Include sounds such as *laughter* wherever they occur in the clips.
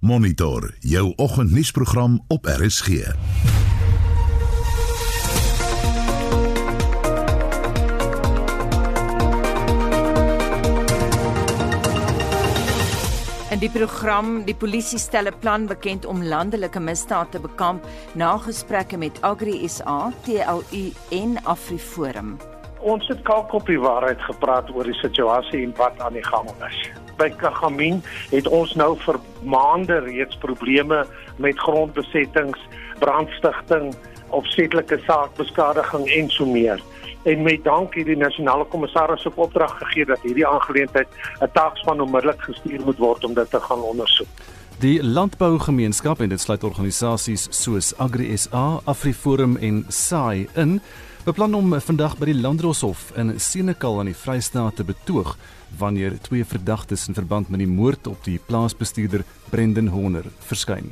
Monitor jou oggendnuusprogram op RSG. In die program die polisie stel 'n plan bekend om landelike misdade te bekamp na gesprekke met Agri SA, TLU en AfriForum. Ons het kalk op die waarheid gepraat oor die situasie en wat aan die gang is by Kagamin het ons nou vir maande reeds probleme met grondbesettings, brandstigting, opsetlike saakbeskadiging en so meer. En met dankie die nasionale kommissaris op opdrag gegee dat hierdie aangeleentheid 'n taakspan onmiddellik gestuur moet word om dit te gaan ondersoek. Die landbougemeenskap en dit sluit organisasies soos Agri SA, AfriForum en SAI in beplan om vandag by die Landdroshof in Senekal aan die Vrystaat te betoog wanneer twee verdagtes in verband met die moord op die plaasbestuurder Brendan Horner verskyn.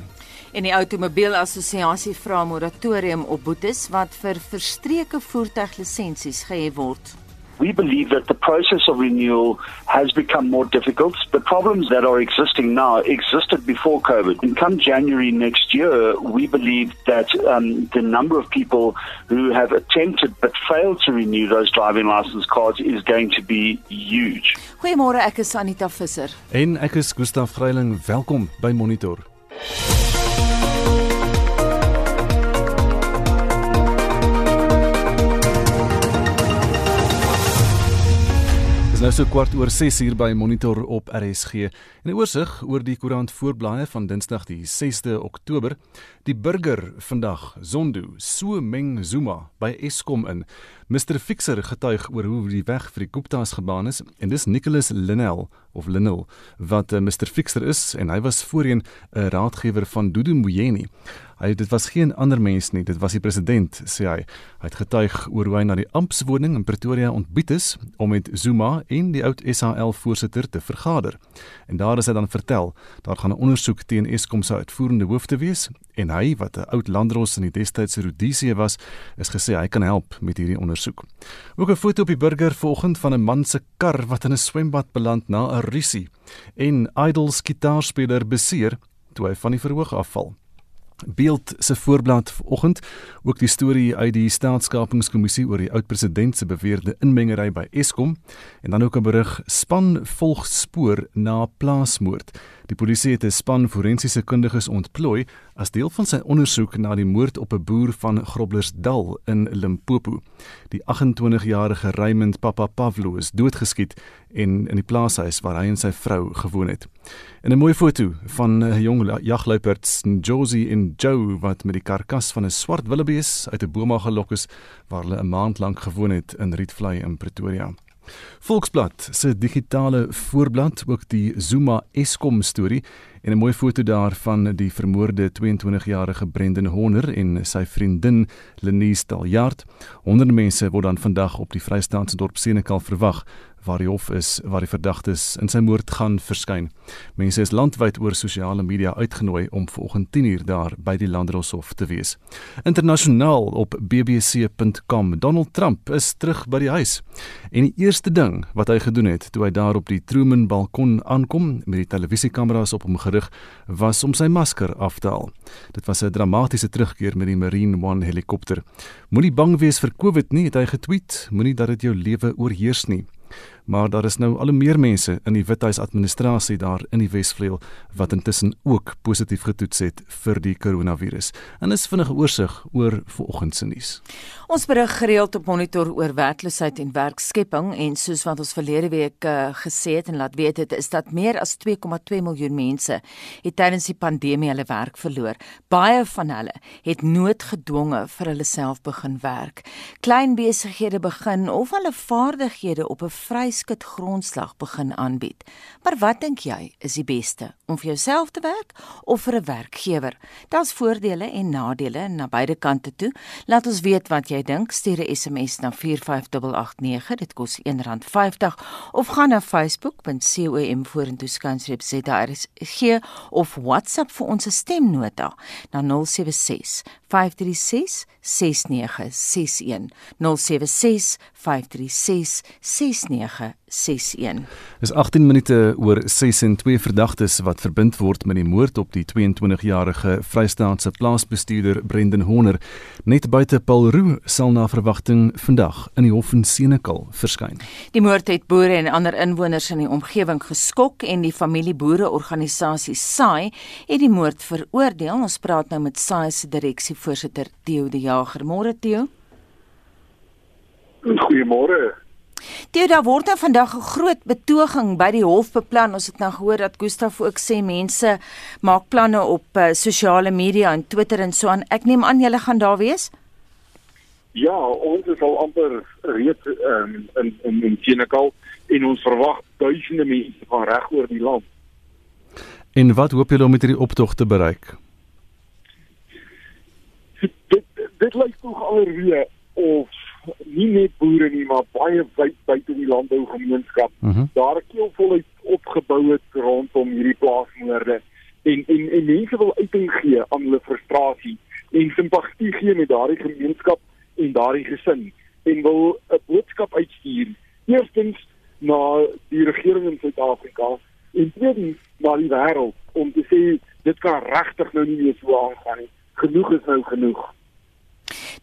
En die Automobielassosiasie vra moratorium op boetes wat vir verstreke voertuiglisensies gehef word. We believe that the process of renewal has become more difficult. The problems that are existing now existed before COVID. And come January next year, we believe that um, the number of people who have attempted but failed to renew those driving license cards is going to be huge. Goeiemôre, ek is Anita Visser. En ek is Gustaf Vreiling. Welkom by Monitor. Dis nou so kwart oor 6 uur by Monitor op RSG. 'n Oorsig oor die koerant voorblaaie van Dinsdag die 6de Oktober. Die burger vandag, Zondo, so meng Zuma by Eskom in. Mr Fixer getuig oor hoe die weg vir die Gupta's gebaan is en dis Nicholas Linnell of Linnell wat uh, Mr Fixer is en hy was voorheen 'n raadgewer van Dudu Muyeni. Hy dit was geen ander mens nie, dit was die president, sê hy. Hy het getuig oor hoe hy na die amptswoning in Pretoria ontbied is om met Zuma en die oud SAL voorsitter te vergader. En daar is hy dan vertel, daar gaan 'n ondersoek teen Eskom se uitvoerende hoof te wees en hy wat 'n oud landros in die destydse Rhodesia was, is gesê hy kan help met hierdie ondersoek. Ook 'n foto op die burger vanoggend van 'n man se kar wat in 'n swembad beland na 'n rusie en Idols gitaarspeler beseer toe hy van die verhoog afval. Beeld se voorblad vanoggend ook die storie uit die staatskapingskommissie oor die oud-president se beweerde inmengery by Eskom en dan ook 'n berig span volg spoor na plaasmoord. Die polisie het 'n span forensiese kundiges ontplooi as deel van sy ondersoek na die moord op 'n boer van Groblersdal in Limpopo. Die 28-jarige Raymond Papa Pavlo is doodgeskiet en in die plaashuis waar hy en sy vrou gewoon het. In 'n mooi foto van 'n jong jagluiperds, Josie en Joe wat met die karkas van 'n swart wildebees uit 'n boom gelok is waar hulle 'n maand lank gewoon het in Rietvlei in Pretoria. Volksblad se digitale voorblad ook die Zuma Eskom storie en 'n mooi foto daarvan die vermoorde 22-jarige Brendan Horner en sy vriendin Lenise Daljard. Honderde mense word dan vandag op die Vrystaatse dorp Senekal verwag waar die hof is waar die verdagtes in sy moord gaan verskyn. Mense is landwyd oor sosiale media uitgenooi om vanoggend 10uur daar by die Landdroshof te wees. Internasionaal op bbc.com. Donald Trump is terug by die huis. En die eerste ding wat hy gedoen het toe hy daar op die Truman balkon aankom met die televisiekameras op hom gerig, was om sy masker af te haal. Dit was 'n dramatiese terugkeer met die Marine One helikopter. Moenie bang wees vir COVID nie, het hy getweet. Moenie dat dit jou lewe oorheers nie maar daar is nou al hoe meer mense in die Withuis administrasie daar in die Wesvlei wat intussen ook positief getoets het vir die koronavirus. En is vinnige oorsig oor vanoggend se nuus. Ons berig gereeld op monitor oor werkloosheid en werkskepping en soos wat ons verlede week uh, gesê het en laat weet het is dat meer as 2,2 miljoen mense het tydens die pandemie hulle werk verloor. Baie van hulle het noodgedwonge vir hulle self begin werk. Klein besighede begin of hulle vaardighede op 'n vry skit grondslag begin aanbied. Maar wat dink jy is die beste om vir jouself te werk of vir 'n werkgewer? Daar's voordele en nadele na beide kante toe. Laat ons weet wat jy dink. Stuur 'n SMS na 45889. Dit kos R1.50 of gaan na facebook.com vorentoe skansreep ZRG of WhatsApp vir ons stemnota na 076 536 6961 076 536 6961 0891104561. Is 18 minute oor 6 en twee verdagtes wat verbind word met die moord op die 22-jarige Vrystaatse plaasbestuurder Brendan Horner net buite Paulroo sal na verwagting vandag in die hof in Senekal verskyn. Die moord het boere en ander inwoners in die omgewing geskok en die familieboereorganisasie SAI het die moord veroordeel. Ons praat nou met SAI se direksievoorsitter Theo De Jager. Môre Theo. Goeiemôre. Theo, daar word nou vandag 'n groot betoging by die hof beplan. Ons het nou gehoor dat Gustaf ook sê mense maak planne op uh, sosiale media en Twitter en so aan. Ek neem aan julle gaan daar wees? Ja, ons is al amper reeds um, in in in Senekal en ons verwag duisende mense van reg oor die land. En wat hoop julle om met hierdie optog te bereik? Dit dit lyk tog alweer of nie net boere nie, maar baie wyd buite die landbougemeenskap Mhm. -huh. daar 'n keelvolheid opgebou het rondom hierdie plaasmoorde en en en mense wil uiting gee aan hulle frustrasie en simpatie gee met daardie gemeenskap en daardie gesin en wil 'n boodskap uitstuur. Eerstens na die regering in Suid-Afrika en tweedens na die wêreld om te sê dit kan regtig nou nie meer so aangaan nie. Genoeg is nou genoeg.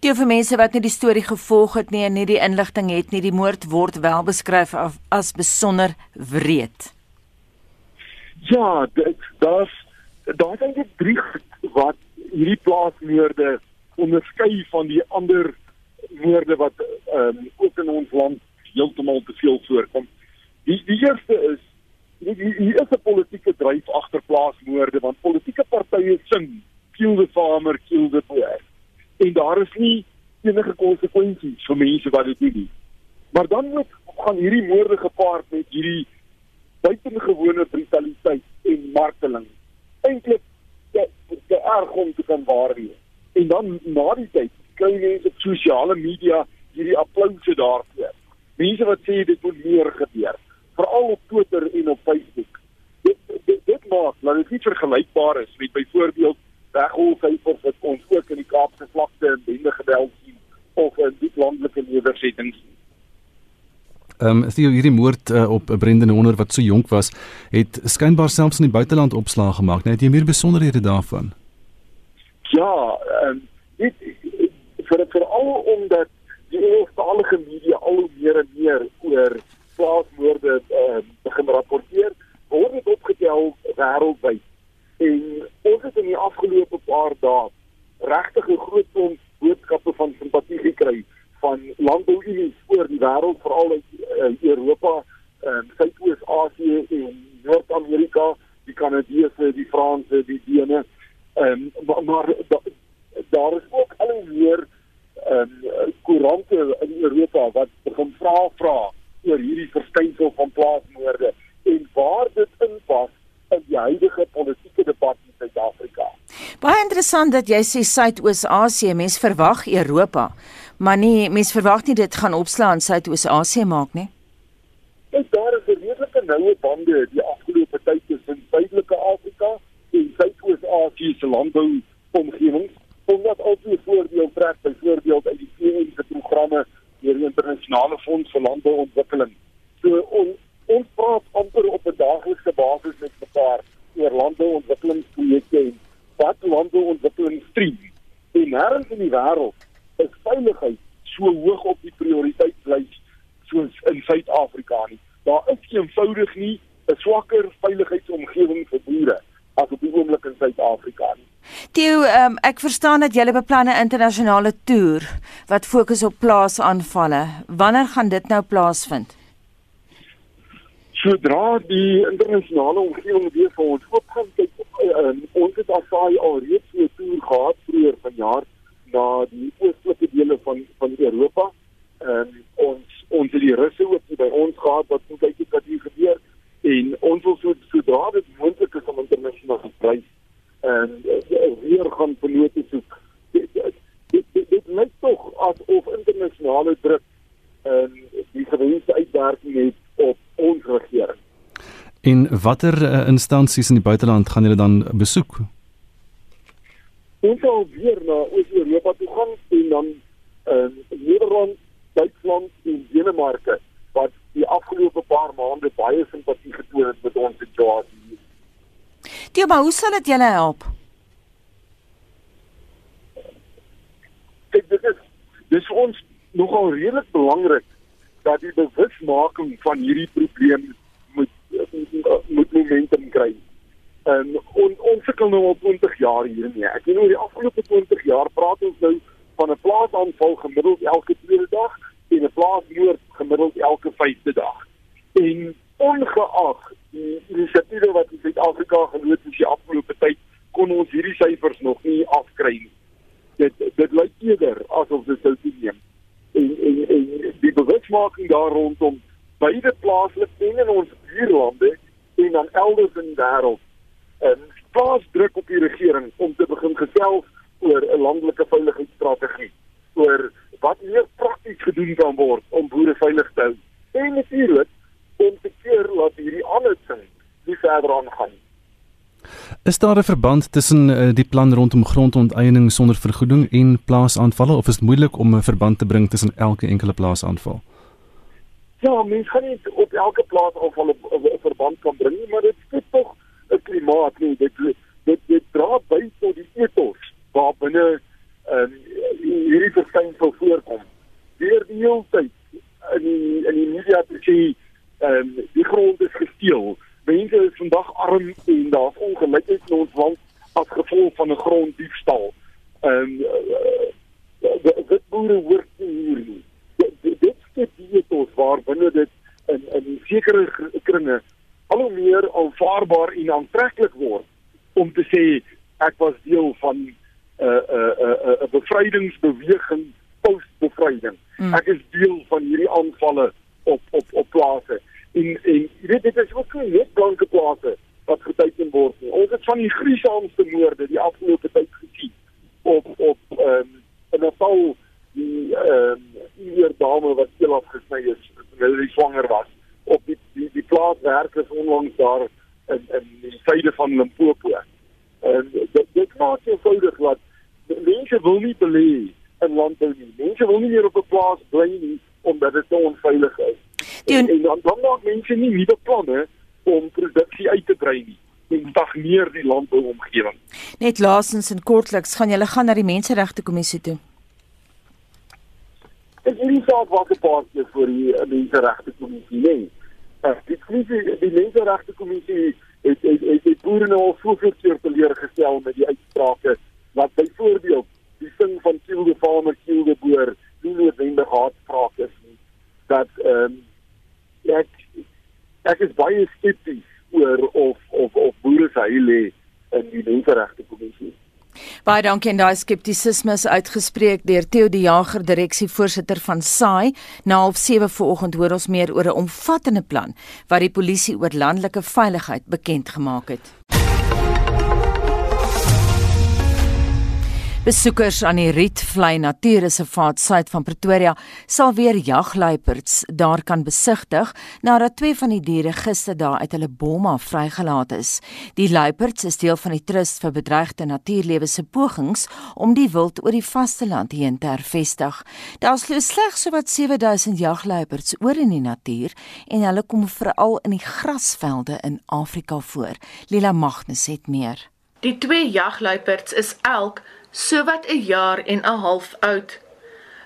Toe vir mense wat nie die storie gevolg het nie en nie die inligting het nie, die moord word wel beskryf as besonder wreed. Ja, daar's daar's eintlik drie wat hierdie plaasmoorde onderskei van die ander moorde wat ehm um, ook in ons land heeltemal te veel voorkom. Die die eerste is hier hier is 'n politieke dryf agter plaasmoorde want politieke partye sing kill the farmer, kill the boer. En daar is nie enige konsekwensies vir mense wat dit doen nie. Maar dan moet gaan hierdie moorde gepaard met hierdie buitengewone brutaliteit en marteling. Eintlik te, te erg om te kan waarneem. En dan na die tyd kry mense op sosiale media hierdie applous daarvoor. Mense wat sê dit moet meer gebeur, veral op Twitter en op Facebook. Dit dit, dit maak dat dit nie vergelykbaar is met byvoorbeeld wegholsyfers wat ons ook in die Kaapse vlakte en bende geweld sien of in die landelike nedersettings. Ehm um, Theo hierdie moord uh, op Brendan Horner wat so jonk was, het skynbaar selfs in die buiteland opslae gemaak. Net jy meer besonderhede daarvan. Ja, ehm um, dit vir veral omdat die Engelstalige media al hoe meer en meer oor plaasmoorde ehm uh, begin rapporteer, word dit opgetel wêreldwyd. En ons het in die afgelope paar dae regtig 'n groot klomp boodskappe van simpatie gekry van landbouunies oor die wêreld, veral uit uh, Europa, ehm um, Suidoos-Asië en Noord-Amerika, die Kanadese, die Franse, die Dene. Ehm um, maar, maar da, daar is ook al hoe meer ehm um, koerante in Europa wat begin vra vra oor hierdie verskynsel van plaasmoorde en waar dit inpas in die huidige politieke debat in Suid-Afrika. Baie interessant dat jy sê Suidoos-Asië, mens verwag Europa, maar nie mens verwag nie dit gaan opslaan Suidoos-Asië maak nie. Kyk, daar is 'n redelike noue bande die afgelope tyd tussen Suidelike Afrika en Suidoos-Asië se landbou omgewings, omdat albei voorbeeld trek byvoorbeeld uit die VN se programme deur die internasionale fonds vir landbouontwikkeling. So on, ons praat amper op 'n daaglikse basis met mekaar oor landbouontwikkelingsprojekte en wat landbouontwikkeling stream. En nêrens in die wêreld is veiligheid so hoog op die prioriteitslys soos in Suid-Afrika nie. Daar is eenvoudig nie 'n swakker veiligheidsomgewing vir boere as op die oomblik in Suid-Afrika nie. Theo, um, ek verstaan dat julle beplan 'n internasionale toer wat fokus op plaasaanvalle. Wanneer gaan dit nou plaasvind? Sodra die internasionale omgewing weer vir ons oopgaan, kyk uh, ons het asai al reeds so 'n toer gehad vroeër vanjaar na die oostelike dele van van Europa. Ehm um, ons ons het die russe ook hier by ons gehad wat moet kyk wat hier gebeur en ons wil so sodra dit moontlik is om internasionaal te prys en uh, weer gaan vernote soek. Dit dit, dit, dit lyk tog asof internasionale druk en uh, die gewenste uitwerking het op ons regering. En watter uh, instansies in die buiteland gaan julle dan besoek? Ons sal weer na Oos-Europa toe gaan en dan uh, Nederland, Duitsland en Denemarke wat die afgelope paar maande baie simpatie getoon het met ons situasie. Tio, maar hoe sal dit julle help? Kyk, dit is dis vir ons nogal redelik belangrik dat die bewusmaking van hierdie probleem moet moet momentum kry. En on, ons sukkel nou al 20 jaar hiermee. Ek weet nou die afgelope 20 jaar praat ons nou van 'n plaasaanval gemiddeld elke tweede dag en 'n plaasmoord gemiddeld elke vyfde dag. En ongeag die inisiatiewe wat in Suid-Afrika geloods is die afgelope tyd, kon ons hierdie syfers nog nie afkry nie. Dit eerder asof dit sou toeneem. En en en die bewusmaking daar rondom beide plaaslik en in ons buurlande en dan elders in die wêreld en plaas druk op die regering om te begin gesels oor 'n landelike veiligheidsstrategie oor wat meer prakties gedoen kan word om boere veilig te hou en natuurlik om te keer dat hierdie aanhouding nie verder aangaan Is daar 'n verband tussen uh, die plan rondom grondonteiening sonder vergoeding en plaasaanvalle of is dit moeilik om 'n verband te bring tussen elke enkele plaasaanval? Ja, mens kan nie op elke plaasaanval 'n verband kan bring nie, maar dit is tog 'n klimaat nie. Dit dit dit dra by tot die ethos waar binne ehm um, hierdie verskynsel voorkom. Deur die hele tyd in die in die media te sê ehm um, die grond is gesteel. Mense is vandag arm en daar's ongelykheid in ons land as gevolg van 'n gronddiefstal. Ehm um, uh, dit boere hoort hier nie. Dit dit skep die ethos waar binne dit in in sekere kringe al hoe meer aanvaarbaar en aantreklik word om te sê ek was deel van 'n uh, 'n uh, 'n uh, 'n uh, bevrydingsbeweging post-bevryding. Mm. Ek is deel van hierdie aanvalle op op op plase. En en jy weet dit is ook nie net blanke plase wat geteken word nie. Ons het van die gruisaamste moorde die afgelope tyd gesien op op ehm um, in 'n geval die ehm um, hier dame wat heel afgesny is terwyl sy swanger was op die die, die plaaswerkers onlangs daar in in die suide van Limpopo. En dit dit maak eenvoudig dat mense wil nie belê in landbou nie. Mense wil nie meer op 'n plaas bly nie omdat dit te onveilig is. Die, en, en dan dan maak mense nie nuwe planne om produksie uit te brei nie en stagneer die landbouomgewing. Net laasens en kortliks gaan julle gaan na die menseregte kommissie toe. Ek hierdie saak was 'n paar keer voor die menseregte kommissie, nee. Uh, die kommissie die menseregte kommissie het het het die boere nou al soveel keer teleurgestel met die uitsprake wat byvoorbeeld die sing van kill the farmer kill the boer nie noodwendig haatspraak is nie dat ehm um, ek ek is baie skepties oor of of of boere se heil lê in die menseregte kommissie Baie dankie en daai skeptisisme is uitgespreek deur Theo die Jager, direksievoorsitter van SAI. Na 07:30 vanoggend hoor ons meer oor 'n omvattende plan wat die polisie oor landelike veiligheid bekend gemaak het. Besoekers aan die Rietvlei Natuurreservaat suid van Pretoria sal weer jagluiperds daar kan besigtig nadat twee van die diere gister daar uit hulle bomme vrygelaat is. Die luiperds is deel van die Trust vir Bedreigde Natuurlewe se pogings om die wild oor die vasteland heen te hervestig. Daar is slegs sowat 7000 jagluiperds oor in die natuur en hulle kom veral in die grasvelde in Afrika voor. Lila Magnus het meer. Die twee jagluiperds is elk sowat 'n jaar en 'n half oud.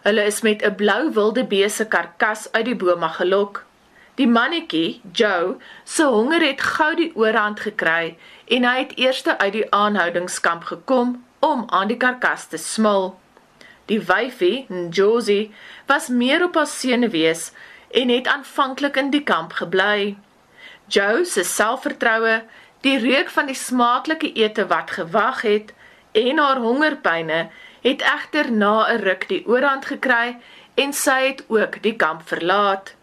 Hulle is met 'n blou wilde beeste karkas uit die bome gelok. Die mannetjie, Joe, se honger het gou die oorhand gekry en hy het eers uit die aanhoudingskamp gekom om aan die karkas te smil. Die wyfie, Josie, was meer op haar senuwees en het aanvanklik in die kamp gebly. Joe se selfvertroue, die reuk van die smaaklike ete wat gewag het, en haar hongerpyne het egter na 'n ruk die oorhand gekry en sy het ook die kamp verlaat.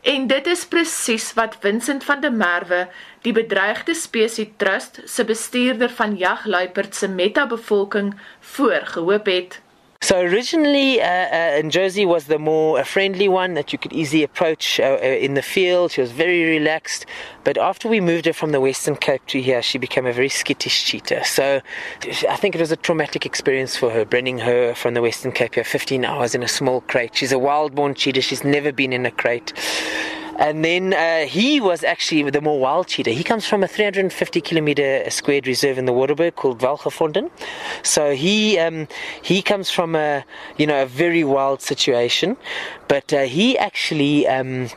En dit is presies wat Vincent van der Merwe, die bedreigde spesies trust se bestuurder van jagluiperd se metabevolking voorgehoop het. So originally, uh, uh, Josie was the more friendly one that you could easily approach uh, uh, in the field. She was very relaxed. But after we moved her from the Western Cape to here, she became a very skittish cheetah. So I think it was a traumatic experience for her, bringing her from the Western Cape here 15 hours in a small crate. She's a wild-born cheetah. She's never been in a crate. And then uh, he was actually the more wild cheetah. He comes from a 350 kilometer squared reserve in the Waterberg called Valgevonden. So he um, he comes from a you know a very wild situation, but uh, he actually. Um,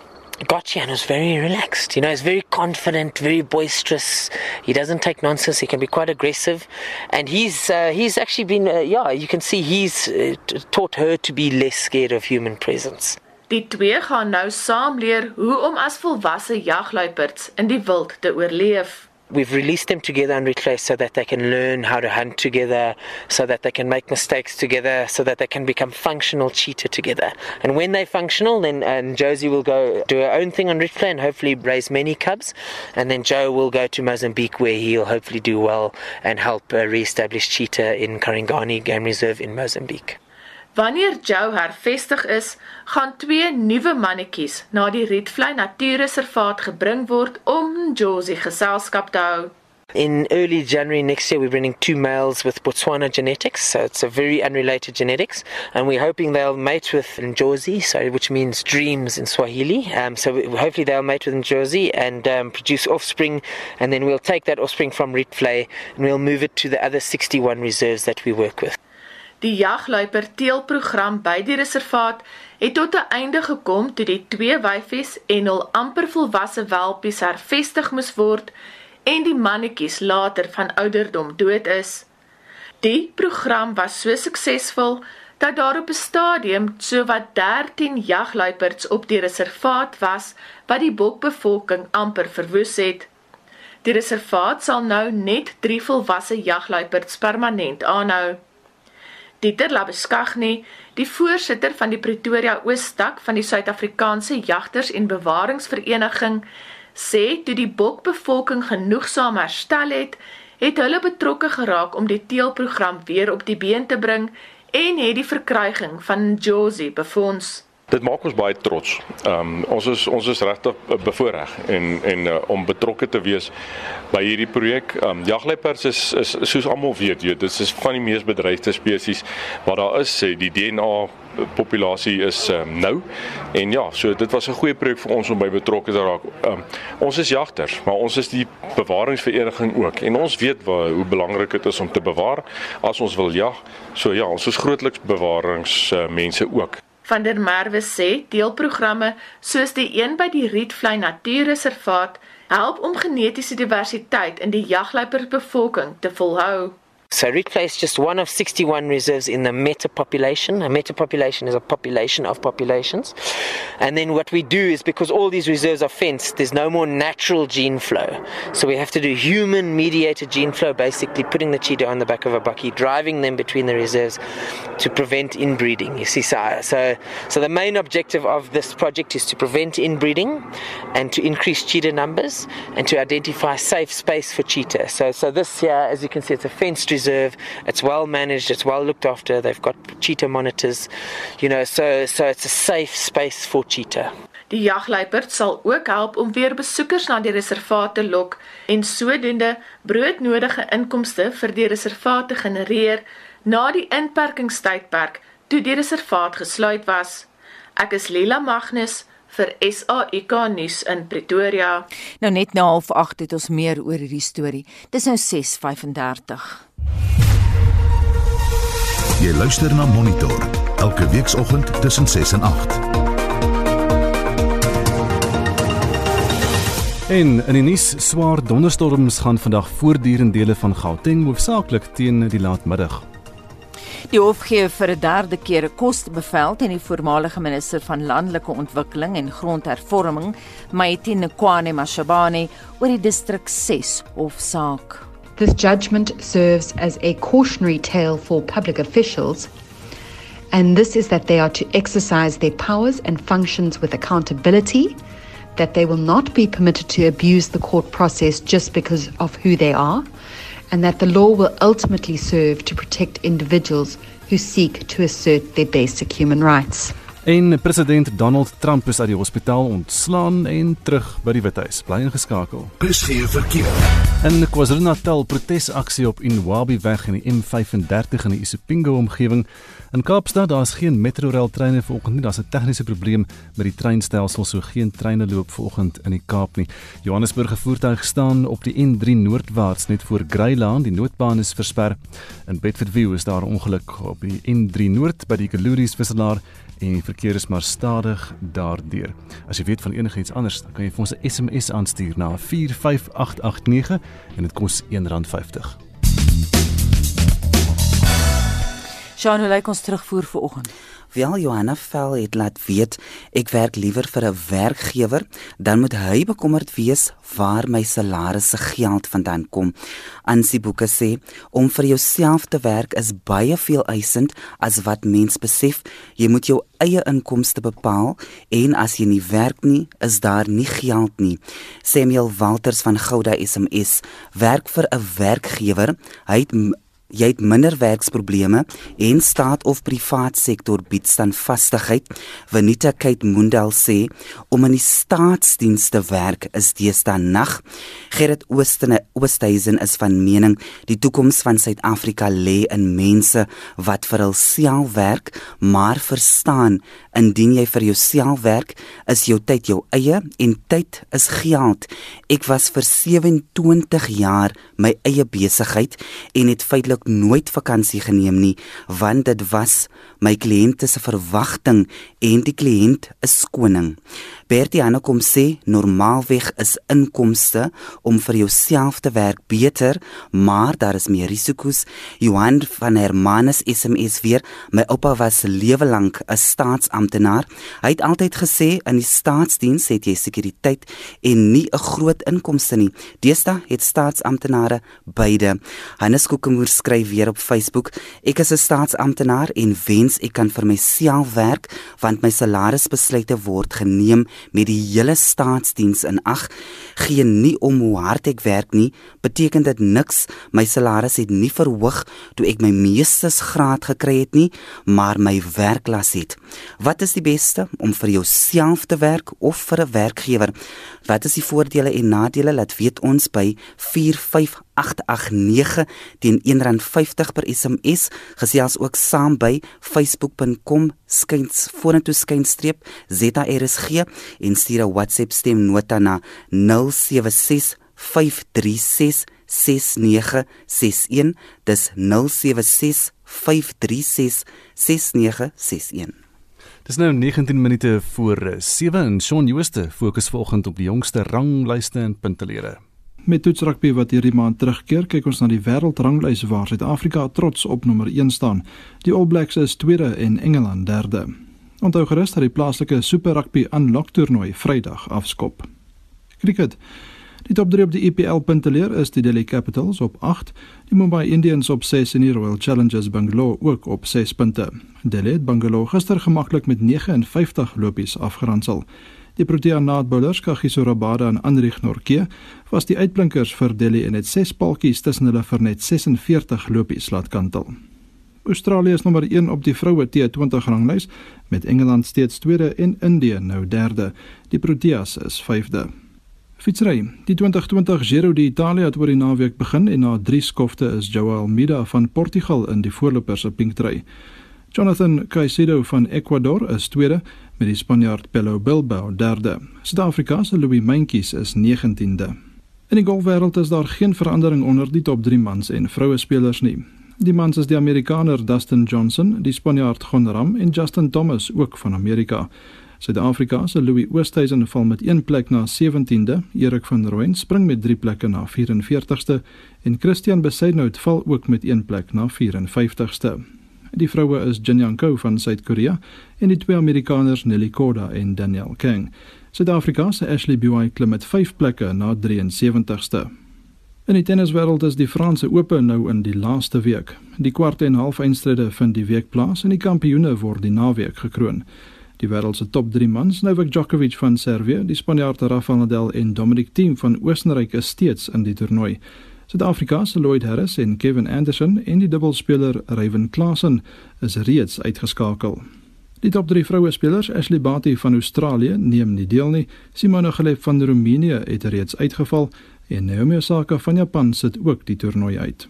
and was very relaxed. You know, he's very confident, very boisterous. He doesn't take nonsense. He can be quite aggressive, and he's uh, he's actually been uh, yeah. You can see he's uh, taught her to be less scared of human presence. Die twee gaan nou saam leer hoe om as volwasse jagluiperds in die wild te oorleef. we've released them together on replay so that they can learn how to hunt together, so that they can make mistakes together, so that they can become functional cheetah together. And when they're functional, then and Josie will go do her own thing on replay and hopefully raise many cubs. And then Joe will go to Mozambique where he'll hopefully do well and help uh, re-establish cheetah in Karingani Game Reserve in Mozambique. Wanneer Joe hervestig is, gaan twee nuwe mannetjies na die Rietvlei Natuurreservaat gebring word om Josie geselskap te hou. In early January next year, we're bringing two males with Botswana genetics, so it's a very unrelated genetics, and we're hoping they'll mate with Njozi, so which means dreams in Swahili. Um, so hopefully they'll mate with Njozi and um, produce offspring, and then we'll take that offspring from Rietvlei and we'll move it to the other 61 reserves that we work with. Die jagluiper teelprogram by die reservaat het tot 'n einde gekom toe die twee wyfies en hul amper volwasse welpies hervestig moes word en die mannetjies later van ouderdom dood is. Die program was so suksesvol dat daar op 'n stadium sowat 13 jagluiperds op die reservaat was wat die bokbevolking amper verwoes het. Die reservaat sal nou net 3 volwasse jagluiperds permanent aanhou. Dieter Labeskagni, die voorsitter van die Pretoria Oostak van die Suid-Afrikaanse Jagters en Bewaringsvereniging, sê toe die bokbevolking genoegsaam herstel het, het hulle betrokke geraak om die teelprogram weer op die been te bring en het die verkryging van Josie befonds. Dit maak ons baie trots. Ehm um, ons is ons is regtig bevoorreg en en uh, om betrokke te wees by hierdie projek. Ehm um, jagluiperds is is soos almal weet, jy, dit is van die mees bedreigde spesies wat daar is. Die DNA populasie is um, nou en ja, so dit was 'n goeie projek vir ons om by betrokke te raak. Um, ons is jagters, maar ons is die bewaringsvereniging ook en ons weet waar, hoe belangrik dit is om te bewaar as ons wil jag. So ja, ons is grootliks bewaringsmense uh, ook. Van der Merwe sê deelprogramme soos die een by die Rietvlei Natuurreservaat help om genetiese diversiteit in die jagluiperbevolking te volhou. So Ritplay is just one of 61 reserves in the meta population. A meta population is a population of populations. And then what we do is because all these reserves are fenced, there's no more natural gene flow. So we have to do human mediated gene flow, basically putting the cheetah on the back of a bucky, driving them between the reserves to prevent inbreeding. You see, so, so, so the main objective of this project is to prevent inbreeding and to increase cheetah numbers and to identify safe space for cheetah. So, so this here, as you can see, it's a fenced reserve reserve. It's well managed. It's well looked after. They've got cheetah monitors, you know. So so it's a safe space for cheetah. Die jagluiperd sal ook help om weer besoekers na die reservaat te lok en sodoende broodnodige inkomste vir die reservaat te genereer na die inperkingstydperk toe die reservaat gesluit was. Ek is Lila Magnus vir SAIK nuus in Pretoria. Nou net na 08:30 het ons meer oor hierdie storie. Dis nou 6:35. Jy luister na Monitor elke weekoggend tussen 6 en 8. En in die nuus swaar donderstorms gaan vandag voortdurend dele van Gauteng hoofsaaklik teen die laatmiddag. Die hof gee vir 'n derde keer 'n kostebevel teen die voormalige minister van landelike ontwikkeling en grondhervorming, Maitine Kwane Mashabane, oor die distrik 6 hofsaak. This judgment serves as a cautionary tale for public officials, and this is that they are to exercise their powers and functions with accountability, that they will not be permitted to abuse the court process just because of who they are, and that the law will ultimately serve to protect individuals who seek to assert their basic human rights. En president Donald Trump is uit die hospitaal ontslaan en terug by die Withuis. Bly ingeskakel. Besgeer verkeer. In KwaZulu-Natal protesaksie op Inwabi weg in die M35 in die Isipingo omgewing. In Kaapstad daar's geen Metrorail treine vanoggend nie. Daar's 'n tegniese probleem met die treinstelsel, so geen treine loop vanoggend in die Kaap nie. Johannesburg voertuig staan op die N3 noordwaarts net voor Greyland. Die noodbaan is versper. In Bedfordview is daar 'n ongeluk op die N3 noord by die Kaluri's wisselaar en die verkeer is maar stadig daardeur. As jy weet van enigiets anders, dan kan jy vir ons 'n SMS aanstuur na 45889 en dit kos R1.50. Sjoe, hoe lyk ons terugvoer vir oggend? Wel Johanna Vel het laat weet ek werk liewer vir 'n werkgewer dan moet hy bekommerd wees waar my salarisse geld vandaan kom. Ansie Boeke sê om vir jouself te werk is baie veel eisend as wat mens besef. Jy moet jou eie inkomste bepaal en as jy nie werk nie, is daar nie geld nie. Samuel Walters van Gouda SMS werk vir 'n werkgewer. Hy het jy het minder werksprobleme en staat of privaat sektor bied standvastigheid. Venita Kate Mundal sê om in die staatsdienste werk is deesdae nag. Gerrit Oostene Oosthuizen is van mening die toekoms van Suid-Afrika lê in mense wat vir hulself werk, maar verstaan indien jy vir jouself werk, is jou tyd jou eie en tyd is geld. Ek was vir 27 jaar my eie besigheid en het feitelik nooit vakansie geneem nie want dit was my kliënte se verwagting en die kliënt is koning. Bertie Hanna kom sê normaalweg is inkomste om vir jouself te werk beter, maar daar is meer risiko's. Johan van Hermanus SMS weer, my oupa was lewe lank 'n staatsamptenaar. Hy het altyd gesê in die staatsdiens het jy sekuriteit en nie 'n groot inkomste nie. Deesdae het staatsamptenare beide. Hannes Kokemoer skryf weer op Facebook: Ek is 'n staatsamptenaar en wens ek kan vir myself werk want my salarisbesluite word geneem met die hele staatsdiens in ag. Gee nie om hoe hard ek werk nie beteken dit niks. My salaris het nie verhoog toe ek my meestersgraad gekry het nie maar my werklas het. Wat is die beste? Om vir jouself te werk of vir 'n werkgewer? Wat is die voordele en nadele? Laat weet ons by 45889 teen R1.50 per SMS gesels ook saam by facebook.com skuins vorentoe skynstreep ZRSG en stuur 'n WhatsApp stemnota na 076 536 6961 dis 076 536 6961 Dis nou 19 minute voor 7 en Shaun Jooste fokus vanoggend op die jongste ranglyste en puntelere. Met toetsrugby wat hierdie maand terugkeer, kyk ons na die wêreldranglys waar Suid-Afrika trots op nommer 1 staan. Die All Blacks is tweede en Engeland derde. Onthou gerus dat die plaaslike Super Rugby Unlock toernooi Vrydag afskop. Cricket. Die top 3 op die EPL punteleer is die Delhi Capitals op 8, die Mumbai Indians op 6 en die Royal Challengers Bangalore ook op 6 punte. Delhi het Bangalore gister gemaklik met 59 lopies afgeronsel. Die Protea naadbouers Kagiso Rabada en Anrich Norke was die uitblinkers vir Delhi en het 6 paltjies tussen hulle vir net 46 lopies laat kantel. Australië is nommer 1 op die vroue T20 ranglys met Engeland steeds tweede en Indië nou derde. Die Proteas is vyfde. Fietsry. Die 2020 Giro d'Italia het oor die naweek begin en na 3 skofte is Joao Almeida van Portugal in die voorloper se pinktry. Jonathan Caicedo van Ecuador is tweede met die Spanjaard Pello Bilbao derde. Suid-Afrika se Louis Mentjes is 19de. In die golfwêreld is daar geen verandering onder die top 3 mans en vroue spelers nie. Die mans is die Amerikaner Dustin Johnson, die Spanjaard Gon Ram en Justin Thomas ook van Amerika. Suid-Afrika se Louis Oosthuizen val met 1 plek na 17de, Erik van Rooyen spring met 3 plekke na 44ste en Christian Besaidnout val ook met 1 plek na 54ste. Die vroue is Jin Young Ko van Suid-Korea en die twee Amerikaners Nelly Korda en Danielle Kang. Suid-Afrika se Ashley Buy klim met 5 plekke na 73ste. In die tenniswêreld is die Franse Ope nou in die laaste week. Die kwart en halfeindstryde vind die week plaas en die kampioene word die naweek gekroon. Die wêreld se top 3 mans, Novak Djokovic van Servië, die Spanjaard Rafael Nadal en Dominic Thiem van Oostenryk is steeds in die toernooi. Suid-Afrika se Lloyd Harris en Kevin Anderson en die dubbelspeler Ryan Klassen is reeds uitgeskakel. Die top 3 vroue spelers, Ashley Barty van Australië, neem nie deel nie. Simona Halep van Roemenië het reeds uitgeval en Naomi Osaka van Japan sit ook die toernooi uit.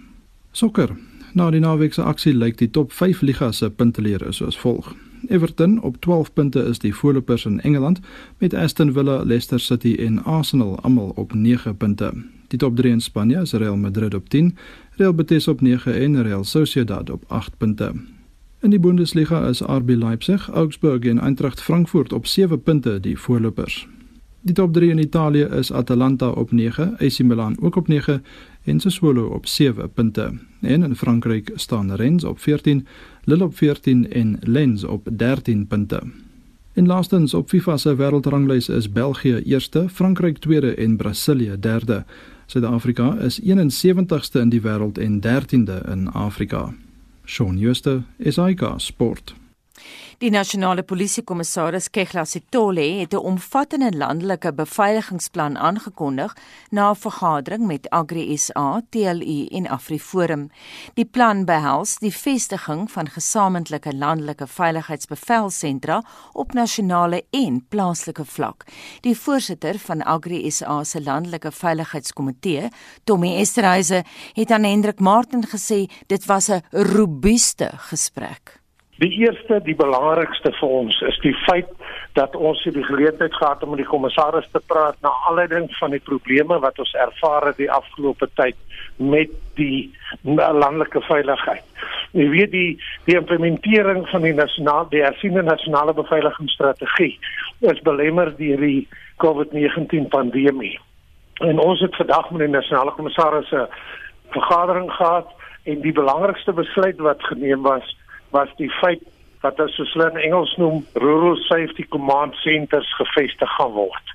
Sokker. Na die naweek se aksie lyk die top 5 ligas se punteleer soos volg. Everton op 12 punte is die voorlopers in Engeland met Aston Villa, Leicester City en Arsenal almal op 9 punte. Die top 3 in Spanje is Real Madrid op 10, Real Betis op 9 en Real Sociedad op 8 punte. In die Bundesliga is RB Leipzig, Augsburg en Eintracht Frankfurt op 7 punte die voorlopers. Die top 3 in Italië is Atalanta op 9, AC Milan ook op 9 en Sassuolo op 7 punte. En in Frankryk staan Rennes op 14, Lille op 14 en Lens op 13 punte. En laastens op FIFA se wêreldranglys is België eerste, Frankryk tweede en Brasilië derde. Suid-Afrika is 71ste in die wêreld en 13de in Afrika. Shaun Schuster, SAK Sport. Die nasionale polisiekommissaris Kegla Sitole het 'n omvattende landelike beveiligingsplan aangekondig na 'n vergadering met Agri SA, TLU en AfriForum. Die plan behels die vestiging van gesamentlike landelike veiligheidsbevelsentra op nasionale en plaaslike vlak. Die voorsitter van Agri SA se landelike veiligheidskomitee, Tommy Esterhuise, het aan Hendrik Martin gesê dit was 'n robuuste gesprek. Die eerste, die belangrikste vir ons is die feit dat ons die geleentheid gehad om met die kommissaris te praat na aanleiding van die probleme wat ons ervaar het die afgelope tyd met die landelike veiligheid. Jy weet die die implementering van die nasionale die hersiene nasionale beveiligingsstrategie is belemmer deur die COVID-19 pandemie. En ons het vandag met die nasionale kommissaris 'n vergadering gehad en die belangrikste besluit wat geneem was was die feit dat as soos hulle in Engels noem rural safety command centers gevestig gaan word.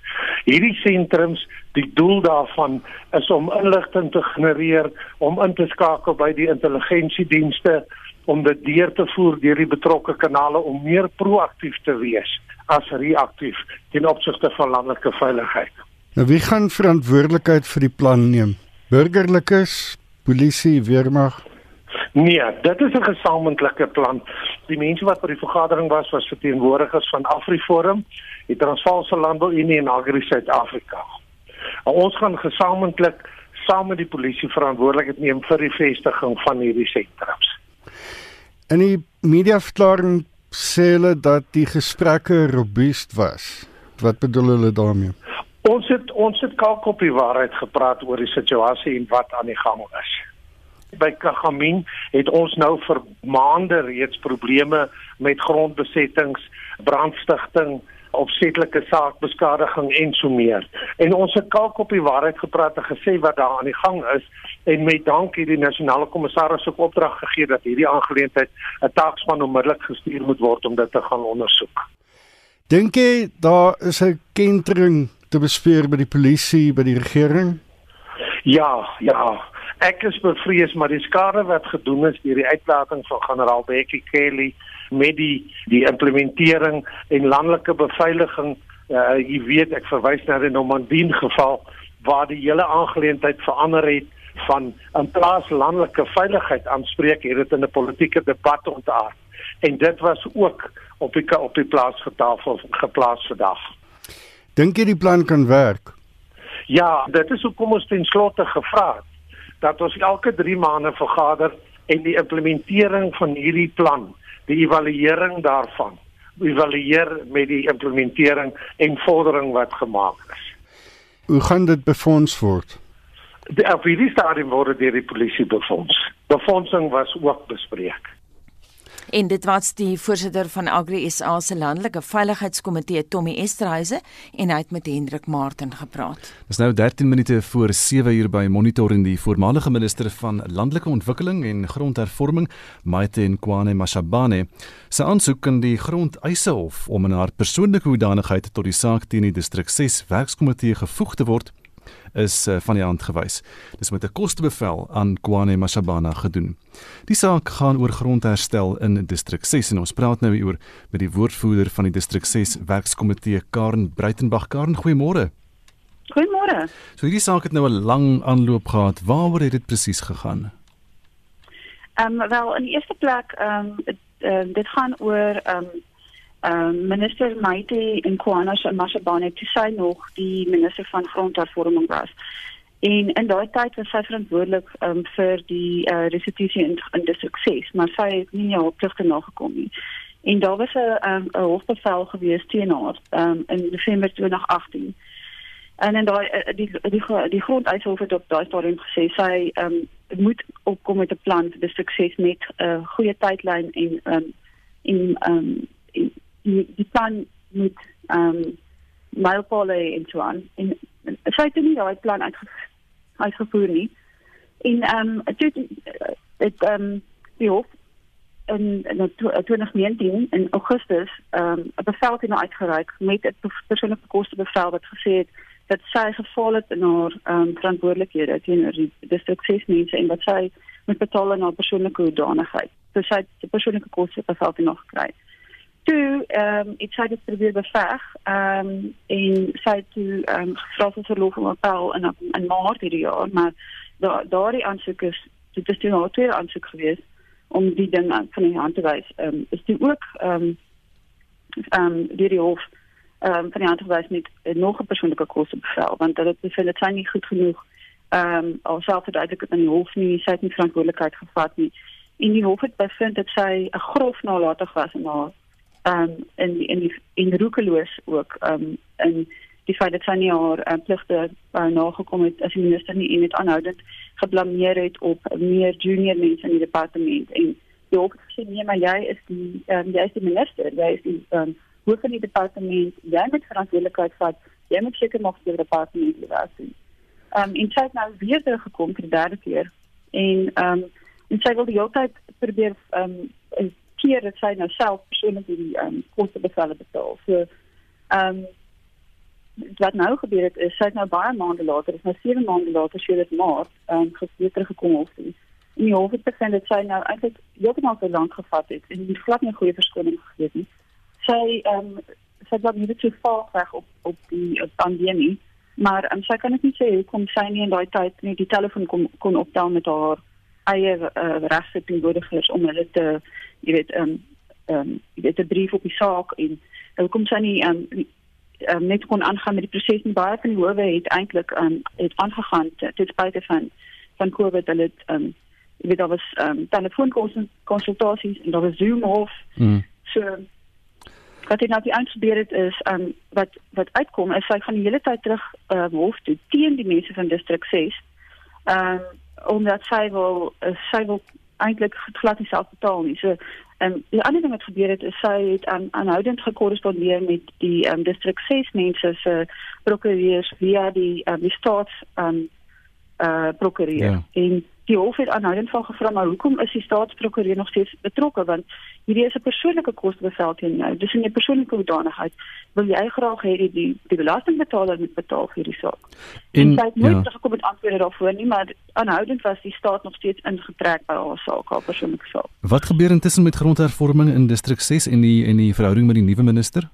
Hierdie sentrums, die doel daarvan is om inligting te genereer, om in te skakel by die intelligensiedienste om dit deur te voer deur die betrokke kanale om meer proaktief te wees as reaktief ten opsigte van landelike veiligheid. Nou wie gaan verantwoordelikheid vir die plan neem? Burgerlikes, polisie, weermag? Nee, dit is 'n gesamentlike plan. Die mense wat by die vergadering was, was verteenwoordigers van AfriForum, die Transvaalse Landbou Unie en Agri Suid-Afrika. Ons gaan gesamentlik saam met die polisie verantwoordelikheid neem vir die vestiging van hierdie sentrums. In die mediaverklaring sê hulle dat die gesprekke robuust was. Wat bedoel hulle daarmee? Ons het ons het kalk op die waarheid gepraat oor die situasie en wat aan die gang is by Kagamin het ons nou vir maande reeds probleme met grondbesettings, brandstigting, opsetlike saakbeskadiging en so meer. En ons het kalk op die waarheid gepraat en gesê wat daar aan die gang is en met dankie die nasionale kommissaris ook opdrag gegee dat hierdie aangeleentheid 'n taakspan onmiddellik gestuur moet word om dit te gaan ondersoek. Dink jy daar is 'n kentering te bespreek by die polisie, by die regering? Ja, ja. Ek is bevrees maar die skade wat gedoen is deur die uitlating van generaal Becky Kelly met die die implementering en landelike beveiliging uh, jy weet ek verwys na die Normandie geval waar die hele aangeleentheid verander het van 'n plaas landelike veiligheid aanspreek het dit in 'n politieke debat ontaard en dit was ook op die op die plaas getafel geplaas vandag. Dink jy die plan kan werk? Ja, dit is hoekom ons ten slotte gevra het dat ons elke 3 maande vergader en die implementering van hierdie plan, die evaluering daarvan, evalueer met die implementering en vordering wat gemaak is. Hoe gaan dit befonds word? Die afdeling stadium word deur die polisie befonds. Befondsing was ook bespreek. En dit was die voorsitter van Agri SA se landelike veiligheidskomitee Tommy Esterhuise en hy het met Hendrik Martin gepraat. Dis nou 13 minute voor 7 uur by Monitor en die voormalige minister van landelike ontwikkeling en grondhervorming Maite Nkwane Mashabane se aansoek aan die Grondeisehof om in haar persoonlike hoedanigheid tot die saak teen die distrik 6 werkskomitee gevoeg te word is uh, van die hand gewys. Dis met 'n kostebevel aan Kwane Mashabana gedoen. Die saak gaan oor grondherstel in distrik 6 en ons praat nou oor met die woordvoerder van die distrik 6 werkskomitee Karen Breitenberg. Karen, goeiemôre. Goeiemôre. So hierdie saak het nou 'n lang aanloop gehad. Waaroor het dit presies gegaan? Ehm um, wel in die eerste plek ehm um, uh, dit gaan oor ehm um, uh, minister Maite Nkwana Mashabane toe sy nog die minister van grondhervorming was. En in daai tyd was sy verantwoordelik um, vir die uh, restitusie in, in die sukses, maar sy het nie haar pligte nagekom nie. En daar was 'n um, 'n hofbevel gewees teen haar um, in Desember 2018. En en daai eh, die die die, grondeishof het op daai stadium gesê sy um, moet opkom met 'n plan vir die sukses met 'n uh, goeie tydlyn en um, en um, die die plan moet ehm um, mylpale en so aan. En sy het nie daai plan uitgevoer nie. En ehm um, toe het ehm um, die hof in in 2019 in Augustus ehm um, 'n bevel teen uitgereik met 'n persoonlike koste bevel wat gesê het dat sy geval het in haar ehm um, verantwoordelikhede teenoor die distriksmense en wat sy moet betaal aan haar persoonlike hoedanigheid. So sy het die persoonlike koste bevel teen nog gekry toe ehm um, ek sê dit probeer beveg ehm um, en sy toe ehm um, gevra vir verlof om appel in in Maart hierdie jaar maar daar daardie aansoek is dit is toe nou twee aansoek gewees om die ding aan van die hand te wys. Ehm um, is dit ook ehm um, ehm um, die die hof ehm um, van die hand te wys met uh, nog 'n persoonlike koste bevel want dit is vir dit nie goed genoeg ehm um, alself verduidelik aan die hof nie sy het nie verantwoordelikheid gevat nie. En die hof het bevind dat sy 'n grof nalatig was in haar um, in in die in roekeloos ook um, in die feit dat sy nie haar uh, pligte uh, nagekom het as minister nie en dit aanhoudend geblameer het op meer junior mense in die departement. En die hof sê nee maar jy is die um, jy is die minister jy is die um, hoof van die departement. Jy moet verantwoordelikheid vat. Jy moet seker maak dat die departement lewer sien um, en sy het nou weer teruggekom vir die derde keer. En um, en sy wil die hele tyd probeer um, keer dat sy nou self persoonlik die ehm um, koste bevelle betaal. So ehm um, wat nou gebeur het is sy het nou baie maande later, is nou 7 maande later sy het maar ehm gesien teruggekom hof toe. En die hof het bevind dat sy nou eintlik heeltemal te lank gevat het en nie glad nie goeie verskoning gegee het nie. Sy ehm um, sy het nie te vaar weg op op die pandemie, maar um, sy kan net nie sê hoekom sy nie in daai tyd nie die telefoon kon kon optel met haar eie uh, regte teenwoordigers om hulle te jy weet ehm um, ehm um, jy weet 'n brief op die saak en hoekom sy nie ehm um, um, net kon aangaan met die proses nie. Baie van die howe het eintlik ehm um, het aangegaan ten spyte van van Covid. Hulle het ehm um, jy weet daar was ehm um, telefoonkonsultasies en daar was Zoom of mm. so. Wat dit nou die aanspreek het is um, wat wat uitkom is sy gaan die hele tyd terug uh, hof toe teen die mense van distrik 6 ehm um, omdat sy wil uh, sy wil eintlik glad nie self betaal nie. So ehm um, die ander ding wat gebeur het is sy het aan aanhoudend gekorrespondeer met die ehm um, distrik 6 mense se prokureurs via die um, die staats ehm um, uh, prokureur. Ja. En die hof het aanhoudend van gevra maar hoekom is die staatsprokureur nog steeds betrokke? Want hierdie is 'n persoonlike kostebevel teen jou. Dis in jou persoonlike hoedanigheid. Wil jy graag hê die die, die belastingbetaler moet betaal vir hierdie saak? En jy moet ja. gekom met antwoorde daarvoor nie maar aanhoudend was die staat nog steeds ingetrek by haar saak haar persoonlike saak. Wat gebeur intussen met grondhervorming in distrik 6 en die en die verhouding met die nuwe minister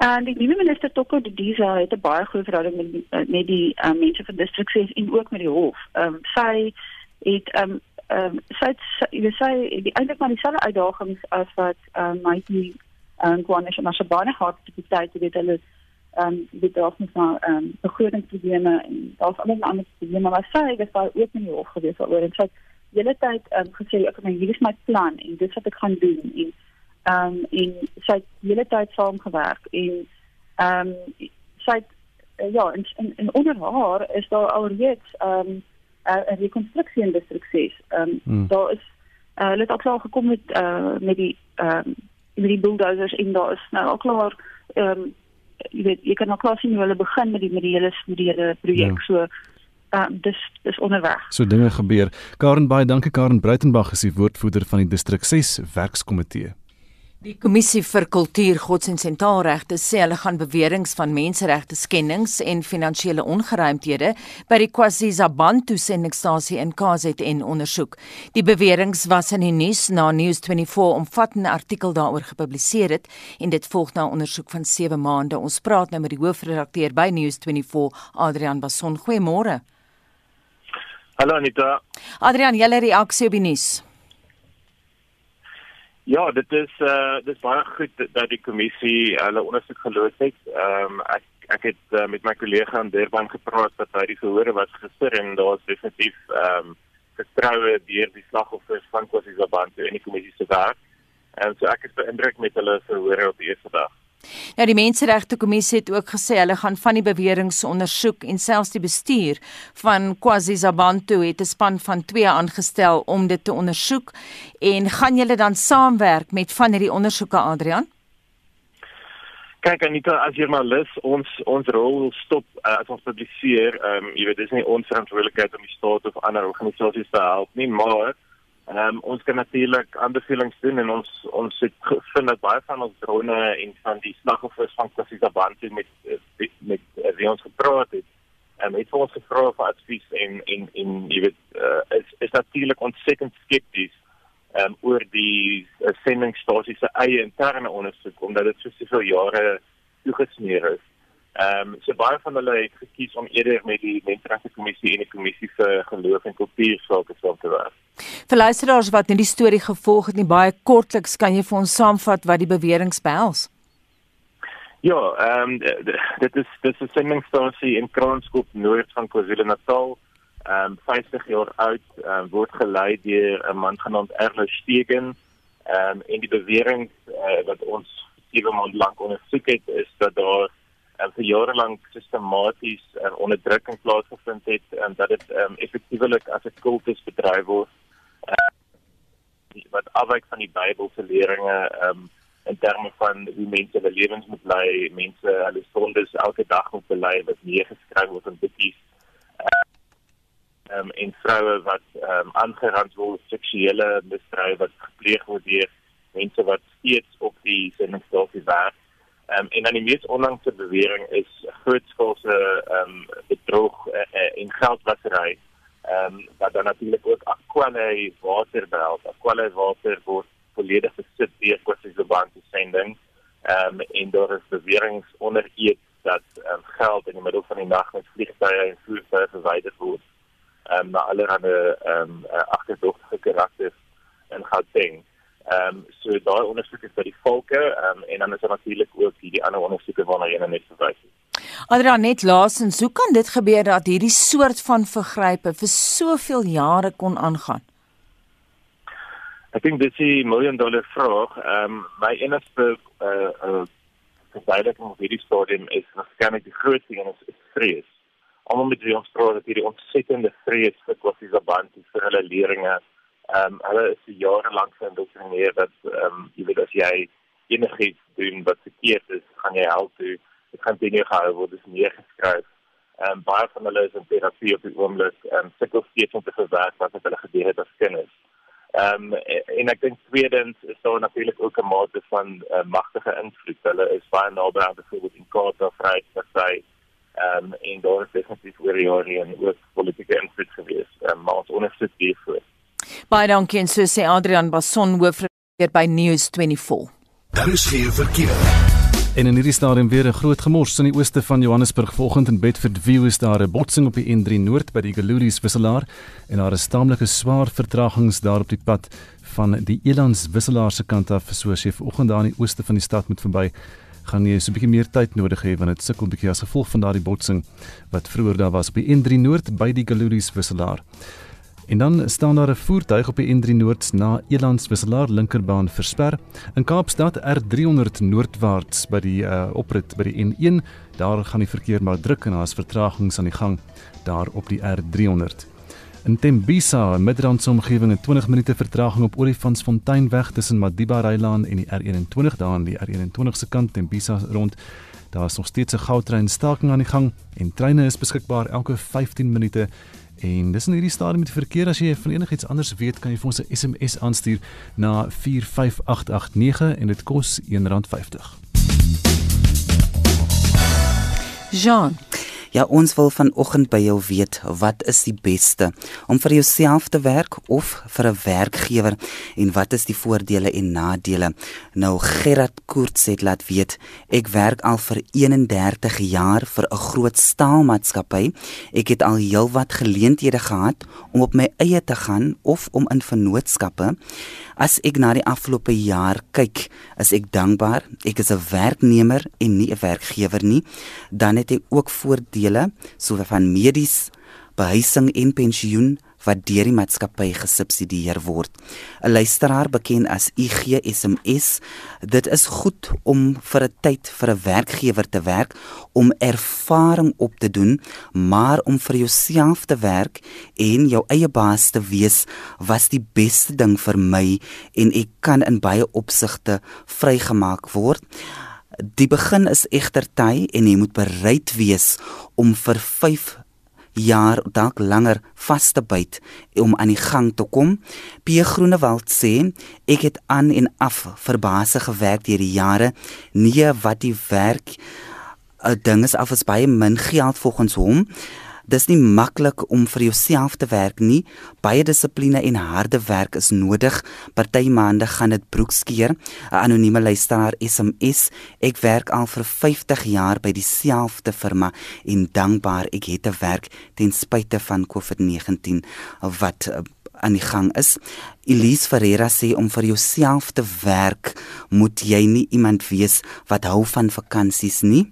En die nuwe minister Toko Didiza het 'n baie goeie verhouding met die, eh, met die um, mense van distrik 6 en ook met die hof. Ehm um, sy het ehm um, ehm um, sy het sy die eintlik maar dieselfde uitdagings as wat ehm um, my die ehm um, Kwanesh en Mashabane het te besluit dit hulle ehm um, dit dalk net maar ehm um, begrotingsprobleme en daar's ander ander probleme maar sy het baie ook in die hof gewees oor en sy het die hele tyd ehm um, gesê ek het hierdie is my plan en dit wat ek gaan doen en ehm um, en sy het hele tyd saamgewerk en ehm um, sy het, uh, ja en, en, en onder haar is daar alreeds ehm um, 'n uh, rekonstruksie in distrik 6. Ehm um, hmm. daar is uh, hulle het al klaar gekom met uh, met die ehm um, met die bulldozers en daar is nou al klaar ehm um, jy weet jy kan al klaar sien hoe hulle begin met die met die hele met die hele projek. Ja. So uh, dis dis onderweg. So dinge gebeur. Karen baie dankie Karen Bruitenberg is die woordvoerder van die distrik 6 werkskomitee. Die kommissie vir kultuur, godsdienst en taalregte sê hulle gaan beweringe van menseregte skendings en finansiële ongeruimthede by die KwaZulu-Natal sendingstasie in KZN ondersoek. Die beweringe was in die nuus na News24 omvattende artikel daaroor gepubliseer het en dit volg na ondersoek van 7 maande. Ons praat nou met die hoofredakteur by News24, Adrian Bason. Goeiemôre. Hallo Anita. Adrian, julle reaksie op die nuus? Ja, dit is eh uh, dit is baie goed dat die kommissie hulle ondersoek geloods het. Ehm um, ek ek het uh, met my kollega in Durban gepraat dat hy die verhore was gister en daar's definitief ehm um, vertroue deur die slagoffers van KwaZulu-Natal in die kommissie se werk. En so ek is beïndruk met hulle verhore op die eerste dag. Ja, die Menseregte Kommissie het ook gesê hulle gaan van die beweringe ondersoek en selfs die bestuur van KwaZulu-Natal het 'n span van 2 aangestel om dit te ondersoek. En gaan julle dan saamwerk met van hierdie ondersoeke, Adrian? Kyk Anita, as joernalis, ons ons rol stop uh, as ons publiseer. Ehm um, jy weet dis nie ons verantwoordelikheid om die staat of ander organisasies te help nie, maar ehm um, ons kan natuurlik aanbevelings doen en ons ons het gevind dat baie van ons drone en van die slagoffers van Kassisa Bantu met met, met uh, wie ons gepraat het, ehm um, het vir ons gevra vir advies en en en jy weet uh, is is natuurlik ontsettend skepties um, oor die uh, sendingstasie se eie interne ondersoek omdat dit so soveel jare toegesmeer is. Ehm um, so baie van hulle het gekies om eerder met die Menseregte Kommissie en die Kommissie vir Geloof en Kultuur sake saam te werk. Vir luisteraars wat nie die storie gevolg het nie, baie kortliks kan jy vir ons saamvat wat die beweringe behels? Ja, ehm um, dit is dit is 'n sendingstasie in Kraanskop noord van KwaZulu-Natal ehm um, 50 jaar oud, um, word gelei deur 'n man genaamd Erlo Stegen. Ehm um, en die bewering uh, wat ons sewe maande lank ondersoek het is dat daar um, vir jare lank sistematies uh, onderdrukking plaasgevind het en dat dit ehm um, effektiewelik as 'n kultus bedryf word. Wat afwyk van die Bybelse leringe ehm um, in terme van hoe mense hulle lewens moet lei, mense hulle sondes elke dag moet bely wat neergeskryf word in boekies. Uh, um, en vroue wat ehm um, aangerand word seksuele misdrywe wat gepleeg word deur mense wat steeds op die sendingstasie werk. Ehm um, en dan die mees onlangse bewering is grootskaalse ehm um, bedrog uh, uh, en geldwasery. Ehm um, wat dan natuurlik ook Aquale water behels. Aquale water word volledig besit deur Kwasiso Bank se sending. Ehm um, en daar is beweringe onder eet dat um, geld in die middel van die nag met vliegtuie en voertuie verwyder word um, na allerlei ehm um, agterdogtige karakters in Gauteng. Ehm um, so daai ondersoek is by die volke ehm um, en dan is daar natuurlik ook hierdie ander ondersoeke waarna jy net verwys het. Adrian net laasens, hoe kan dit gebeur dat hierdie soort van vergrype vir soveel jare kon aangaan? Ek dink dit is 'n miljoen dollar vraag. Ehm um, my enigste uh, uh, verduideliking op hierdie stadium is waarskynlik die grootste ding is, is vrees almal met wie ons praat dat hierdie ontsettende vrees vir kwessies band vir hulle leerlinge. Ehm um, hulle is jare lank geïndoktrineer dat ehm um, jy weet as jy enigiets doen wat verkeerd is, gaan jy help toe. Dit gaan teen jou gehou word, dis neergeskryf. Ehm um, baie van hulle is in terapie op die oomblik en um, sukkel steeds om te verwerk wat hulle gedoen het as kinders. Ehm um, en ek dink tweedens is daar natuurlik ook 'n mate van uh, magtige invloed. Hulle is baie naby aan byvoorbeeld in Kaapstad, Vryheid, ehm um, en daar is definitief oor die jare en ook politieke invloed gewees. Ehm um, maar ons ondersteun hiervoor. Baie dankie en so sê Adrian Basson hoofredakteur by News 24. Daar is geen verkeer. En in hierdie stadium weer 'n groot gemors in die ooste van Johannesburg vanoggend in Bedford View is daar 'n botsing op die N3 Noord by die Galuri's wisselaar en daar is taamlike swaar vertragings daar op die pad van die Elands wisselaar se kant af soos jy vanoggend daar in die ooste van die stad moet verby gaan jy so 'n bietjie meer tyd nodig hê want dit sukkel bietjie as gevolg van daardie botsing wat vroeër daar was op die N3 Noord by die Galuri's wisselaar. En dan staan daar 'n voertuig op die N3 Noord na Elands wisselaar linkerbaan versper. In Kaapstad R300 noordwaarts by die uh, oprit by die N1, daar gaan die verkeer maar druk en daar is vertragings aan die gang daar op die R300. In Tembisa, Midrand se omgewing, 'n 20 minute vertraging op Olifantsfonteinweg tussen Madiba Rylaan en die R21 daar aan die R21 se kant Tembisa rond. Daar is nog steeds 'n goudtrein staking aan die gang en treine is beskikbaar elke 15 minute. En dis in hierdie stadium met verkeer as jy van enigiets anders weet, kan jy vir ons 'n SMS aanstuur na 45889 en dit kos R1.50. Jean Ja, ons wil vanoggend by jou weet, wat is die beste om vir jouself te werk of vir 'n werkgewer en wat is die voordele en nadele? Nou Gerard Koorts het laat weet, ek werk al vir 31 jaar vir 'n groot staalmaatskappy. Ek het al heelwat geleenthede gehad om op my eie te gaan of om in vennootskappe. As ek na die afgelope jaar kyk, is ek dankbaar. Ek is 'n werknemer en nie 'n werkgewer nie. Dan het ek ook voordele soos van medies, behuising en pensioen wat deur die maatskappy gesubsidieer word. 'n Luisteraar bekend as IGSMS, dit is goed om vir 'n tyd vir 'n werkgewer te werk om ervaring op te doen, maar om vir jouself te werk en jou eie baas te wees was die beste ding vir my en ek kan in baie opsigte vrygemaak word. Die begin is egter ty en jy moet bereid wees om vir 5 jaar dalk langer vas te byt om aan die gang te kom. P. Groenewald sê ek het aan en af verbase gewerk deur die jare. Nie wat die werk 'n ding is af is baie min geld volgens hom dis nie maklik om vir jouself te werk nie. Baie dissipline en harde werk is nodig. Party maande gaan dit broekskeer. 'n Anonieme luisteraar SMS: Ek werk al vir 50 jaar by dieselfde firma en dankbaar ek het te werk ten spyte van COVID-19 wat uh, aan die gang is. Elise Ferreira sê om vir jouself te werk, moet jy nie iemand wees wat hou van vakansies nie.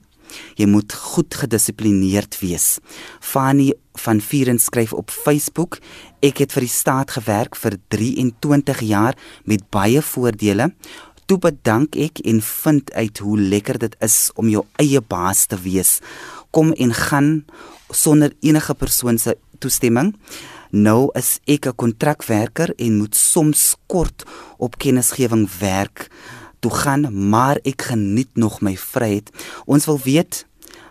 Jy moet goed gedissiplineerd wees. Fanny van Vieren skryf op Facebook: Ek het vir die staat gewerk vir 23 jaar met baie voordele. Toe bedank ek en vind uit hoe lekker dit is om jou eie baas te wees. Kom en gaan sonder enige persoon se toestemming. Nou is ek 'n kontrakwerker en moet soms kort op kennisgewing werk toe gaan, maar ek geniet nog my vryheid. Ons wil weet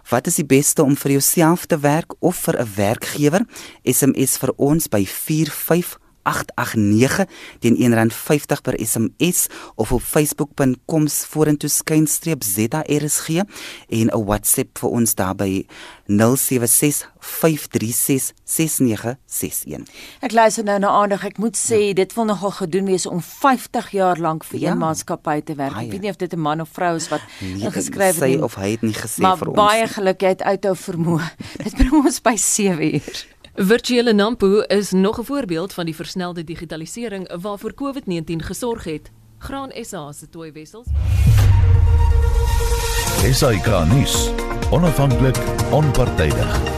Wat is die beste om vir jouself te werk of vir 'n werkgewer? SMS vir ons by 45 889 teen R1.50 per SMS of op facebook.com vorentoe skynstreep ZARSG en 'n WhatsApp vir ons daarby 0765366961. Ek luister nou na aandag. Ek moet sê ja. dit wil nogal gedoen wees om 50 jaar lank vir ja. een maatskappy te werk. Ek weet nie of dit 'n man of vrou is wat nee, ingeskryf het nie. Sy of hy het nie gesê vir ons. Maar baie geluk jy het uithou vermoë. *laughs* dit bring ons by 7 uur. Virtuele Nampo is nog 'n voorbeeld van die versnelde digitalisering waarvoor COVID-19 gesorg het. Graan SA se toy wessels. SA Granis, onafhanklik, onpartydig.